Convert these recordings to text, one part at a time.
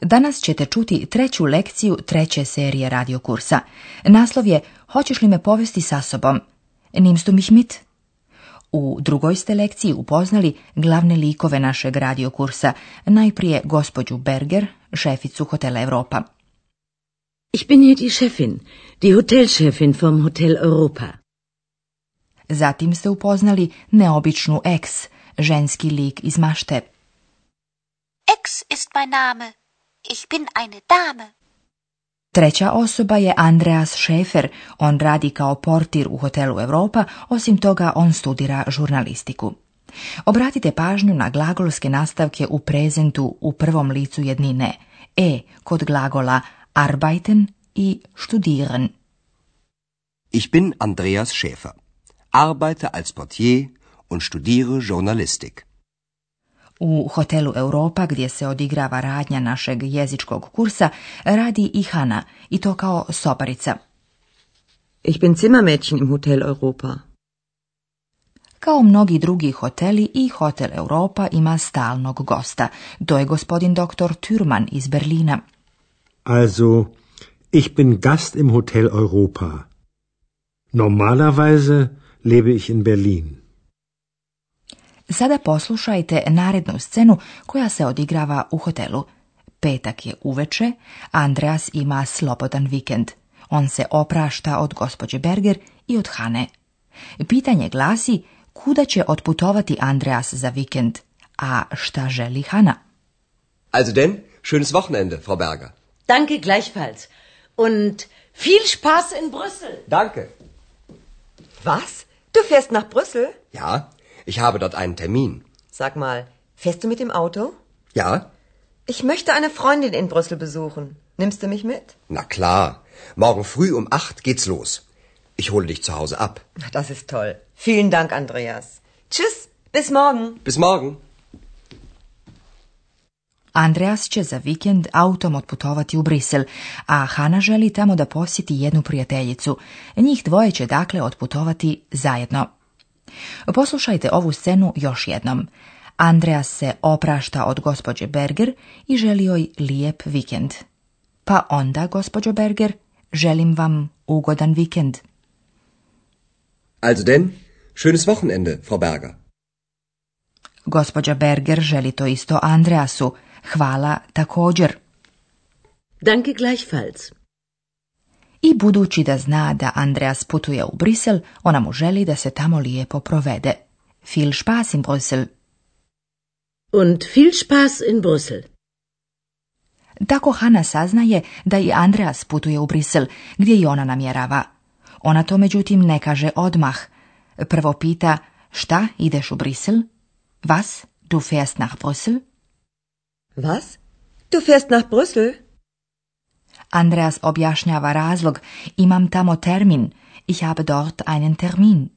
Danas ćete čuti treću lekciju treće serije radiokursa. kursa. Naslov je Hoćeš li me povesti sa sobom? Nimstu mih mit? U drugoj ste lekciji upoznali glavne likove našeg radiokursa, najprije gospođu Berger, šeficu Hotela Europa. Ich bin hier die Chefin, die Hotelchefin vom Hotel Europa. Zatim ste upoznali neobičnu Eks, ženski lik iz mašte. Ex ist mein Name, Ich bin eine Dame. Treća osoba je Andreas Schäfer. on radi kao portir u hotelu Europa, osim toga on studira žurnalistiku. Obratite pažnju na glagolske nastavke u prezentu u prvom licu jednine e kod glagola arbeiten i studieren. Ich bin Andreas Schäfer, arbeite als Portier und studiere Journalistik. U hotelu Europa gdje se odigrava radnja našeg jezičkog kursa radi i Hana i to kao soparica. Ich bin Zimmermädchen im Hotel Europa. Kao mnogi drugi hoteli i Hotel Europa ima stalnog gosta. To je gospodin doktor Türman iz Berlina. Also, ich bin Gast im Hotel Europa. Normalerweise lebe ich in Berlin. Sada poslušajte narednu scenu koja se odigrava u hotelu. Petak je uveče, Andreas ima slobodan vikend. On se oprašta od gospođe Berger i od Hane. Pitanje glasi kuda će otputovati Andreas za vikend, a šta želi Hana? Also denn, schönes Wochenende, Frau Berger. Danke gleichfalls. Und viel Spaß in Brüssel. Danke. Was? Du fährst nach Brüssel? Ja, Ich habe dort einen Termin. Sag mal, fährst du mit dem Auto? Ja. Ich möchte eine Freundin in Brüssel besuchen. Nimmst du mich mit? Na klar. Morgen früh um acht geht's los. Ich hole dich zu Hause ab. Das ist toll. Vielen Dank, Andreas. Tschüss, bis morgen. Bis morgen. Andreas će za vikend autom otputovati u Brisel, a Hana želi tamo da posjeti jednu prijateljicu. Njih dvoje će dakle otputovati zajedno. Poslušajte ovu scenu još jednom. Andreas se oprašta od gospođe Berger i želi joj lijep vikend. Pa onda, gospođo Berger, želim vam ugodan vikend. Also denn, schönes Wochenende, Frau Berger. Gospođa Berger želi to isto Andreasu. Hvala također. Danke gleichfalls i budući da zna da Andreas putuje u Brisel, ona mu želi da se tamo lijepo provede. Viel Spaß in Brüssel. Und viel Spaß in Brüssel. Tako Hanna saznaje da i Andreas putuje u Brisel, gdje i ona namjerava. Ona to međutim ne kaže odmah. Prvo pita, šta ideš u Brisel? Was, du fährst nach Brüssel? Was, du fährst nach Brüssel? Andreas objašnjava razlog. Imam tamo termin. Ich habe dort einen Termin.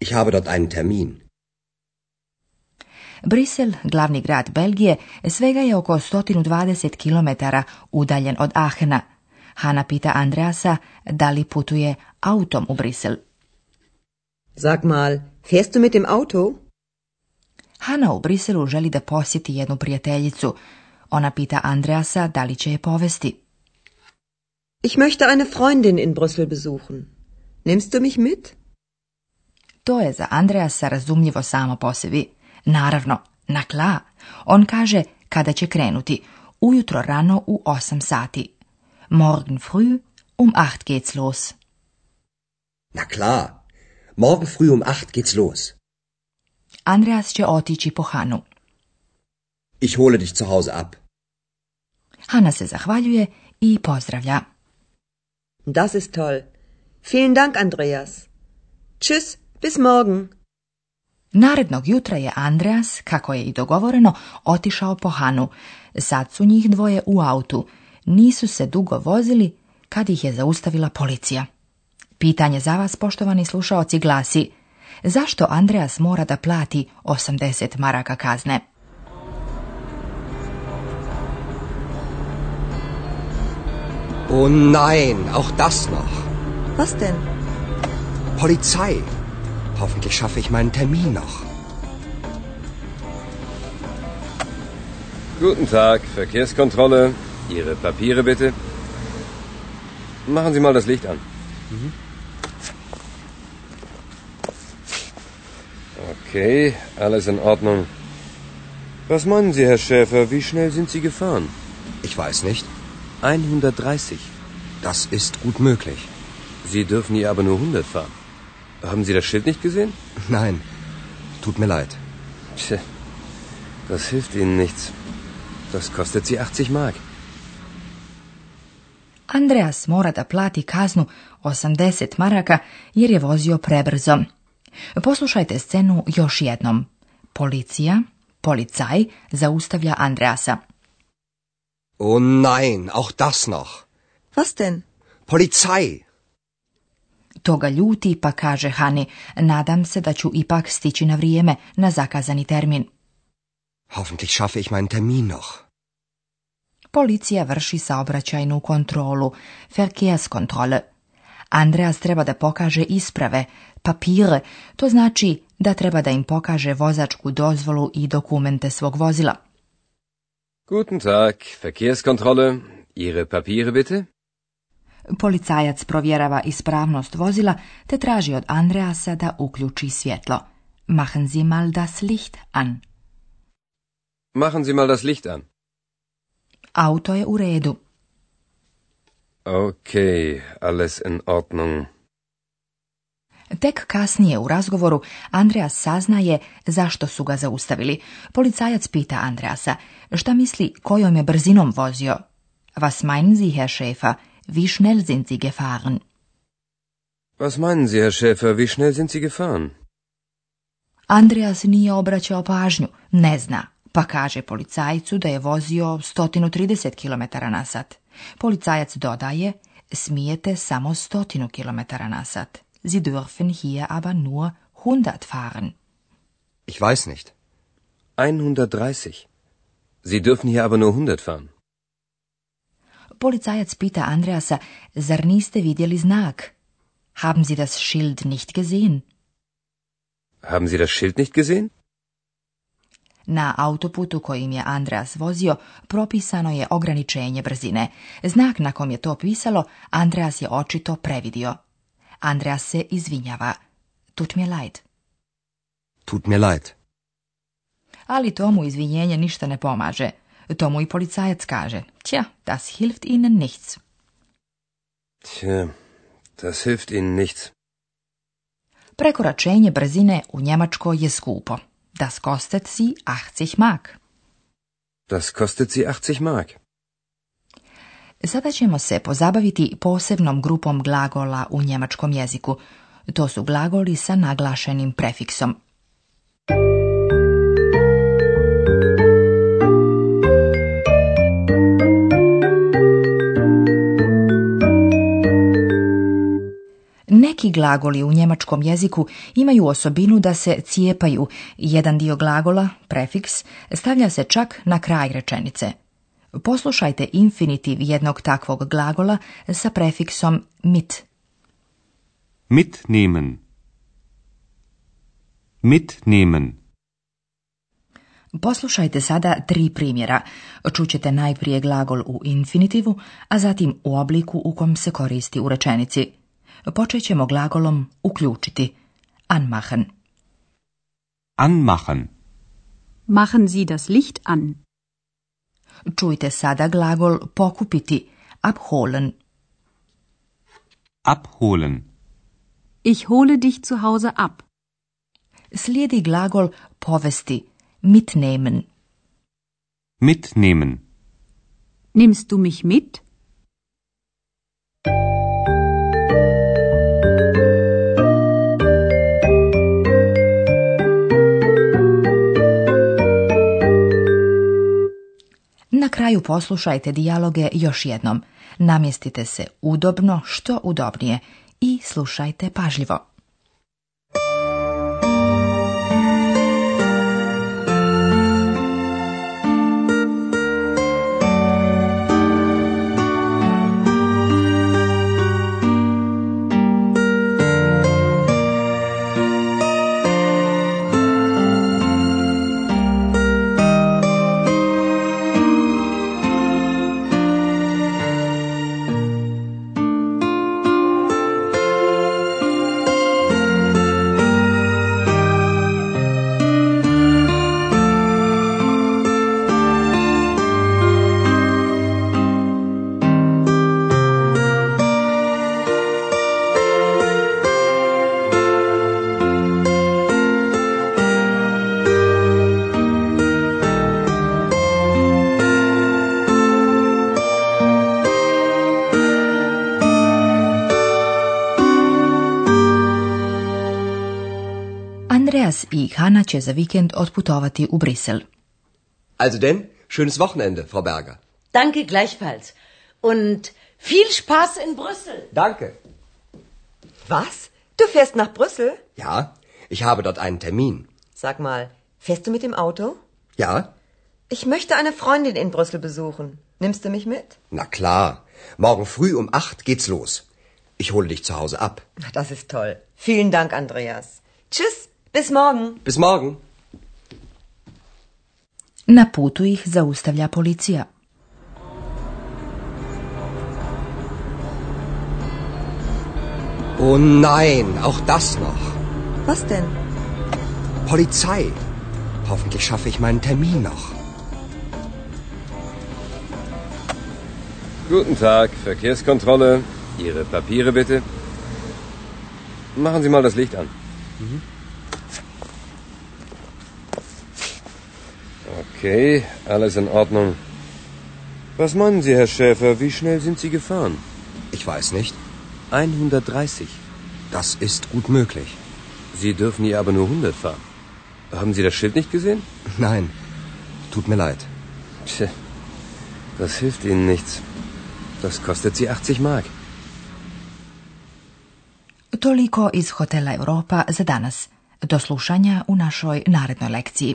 Ich habe dort einen Termin. Brisel, glavni grad Belgije, svega je oko 120 km udaljen od Ahena. Hana pita Andreasa da li putuje autom u Brisel. Sag mal, fährst du mit dem Auto? Hana u Briselu želi da posjeti jednu prijateljicu, ona pita Andreasa da li će je povesti. Ich möchte eine Freundin in Brüssel besuchen. Nimmst du mich mit? To je za Andreasa razumljivo samo po sebi. Naravno, na kla. On kaže kada će krenuti. Ujutro rano u 8 sati. Morgen früh um acht geht's los. Na klar. Morgen früh um acht geht's los. Andreas će otići po Hanu. Ich hole dich zu Hause ab. Hanna se zahvaljuje i pozdravlja. Das ist toll. Vielen Dank, Andreas. Tschüss, bis morgen. Narednog jutra je Andreas, kako je i dogovoreno, otišao po Hanu. Sad su njih dvoje u autu. Nisu se dugo vozili kad ih je zaustavila policija. Pitanje za vas, poštovani slušaoci, glasi Zašto Andreas mora da plati 80 maraka kazne? Oh nein, auch das noch. Was denn? Polizei. Hoffentlich schaffe ich meinen Termin noch. Guten Tag, Verkehrskontrolle. Ihre Papiere bitte. Machen Sie mal das Licht an. Mhm. Okay, alles in Ordnung. Was meinen Sie, Herr Schäfer, wie schnell sind Sie gefahren? Ich weiß nicht. 130. Das ist gut möglich. Sie dürfen hier aber nur 100 fahren. Haben Sie das Schild nicht gesehen? Nein. Tut mir leid. Tja, das hilft Ihnen nichts. Das kostet Sie 80 Mark. Andreas mora da plati kaznu 80 maraka jer je vozio prebrzo. Poslušajte scenu još jednom. Policija, policaj, zaustavlja Andreasa. Oh nein, auch das noch. Was denn? Polizei. Toga ljuti pa kaže Hani, nadam se da ću ipak stići na vrijeme, na zakazani termin. Hoffentlich schaffe ich meinen Termin noch. Policija vrši saobraćajnu kontrolu, Verkehrskontrolle. Andreas treba da pokaže isprave, papire, to znači da treba da im pokaže vozačku dozvolu i dokumente svog vozila. Guten Tag, Verkehrskontrolle. Ihre Papiere bitte? Policajac provjerava ispravnost vozila te traži od Andreasa da uključi svjetlo. Machen Sie mal das Licht an. Machen Sie mal das Licht an. Auto je u redu. Okay, alles in Ordnung. Tek kasnije u razgovoru Andreas saznaje zašto su ga zaustavili. Policajac pita Andreasa šta misli kojom je brzinom vozio. Was meinen Sie, Herr Schäfer, wie schnell sind Sie gefahren? Was meinen Sie, Herr Schäfer, wie schnell sind Sie gefahren? Andreas nije obraćao pažnju, ne zna, pa kaže policajcu da je vozio 130 km na sat. Policajac dodaje, smijete samo 100 km na sat. Sie dürfen hier aber nur 100 fahren. Ich weiß nicht. 130. Sie dürfen hier aber nur 100 fahren. Polizajac pita Andreasa, zar niste vidjeli znak? Haben Sie das Schild nicht gesehen? Haben Sie das Schild nicht gesehen? Na autoputu kojim je Andreas vozio propisano je ograničenje brzine. Znak na kom je to pisalo Andreas je očito previdio. Andreas se izvinjava. Tut mi je leid. Tut mi je leid. Ali tomu izvinjenje ništa ne pomaže. Tomu i policajac kaže. Tja, das hilft ihnen nichts. Tja, das hilft ihnen nichts. Prekoračenje brzine u Njemačkoj je skupo. Das kostet sie 80 mark. Das kostet sie 80 mark. Sada ćemo se pozabaviti posebnom grupom glagola u njemačkom jeziku. To su glagoli sa naglašenim prefiksom. Neki glagoli u njemačkom jeziku imaju osobinu da se cijepaju. Jedan dio glagola, prefiks, stavlja se čak na kraj rečenice – Poslušajte infinitiv jednog takvog glagola sa prefiksom mit. Mitnehmen. Mitnehmen. Poslušajte sada tri primjera. Čućete najprije glagol u infinitivu, a zatim u obliku u kom se koristi u rečenici. Počet ćemo glagolom uključiti. Anmachen. Anmachen. Machen Sie das Licht an. Čujte sada glagol pokupiti, abholen. Abholen. Ich hole dich zu Hause ab. Slijedi glagol povesti, mitnehmen. Mitnehmen. Nimmst du mich mit? kraju poslušajte dijaloge još jednom. Namjestite se udobno, što udobnije i slušajte pažljivo. Andreas i Hanna će za vikend otputovati u Brisel. Also denn, schönes Wochenende, Frau Berger. Danke gleichfalls. Und viel Spaß in Brüssel. Danke. Was? Du fährst nach Brüssel? Ja, ich habe dort einen Termin. Sag mal, fährst du mit dem Auto? Ja. Ich möchte eine Freundin in Brüssel besuchen. Nimmst du mich mit? Na klar. Morgen früh um acht geht's los. Ich hole dich zu Hause ab. Das ist toll. Vielen Dank, Andreas. Tschüss. Bis morgen. Bis morgen. Na putu ih zaustavlja policija. Oh nein, auch das noch. Was denn? Polizei. Hoffentlich schaffe ich meinen Termin noch. Guten Tag, Verkehrskontrolle. Ihre Papiere bitte. Machen Sie mal das Licht an. Mhm. Okay, alles in Ordnung. Was meinen Sie, Herr Schäfer, wie schnell sind Sie gefahren? Ich weiß nicht. 130. Das ist gut möglich. Sie dürfen hier aber nur 100 fahren. Haben Sie das Schild nicht gesehen? Nein. Tut mir leid. Tja, das hilft Ihnen nichts. Das kostet Sie 80 Mark. Toliko iz hotela Europa za danas. Do slušanja u našoj narednoj lekciji.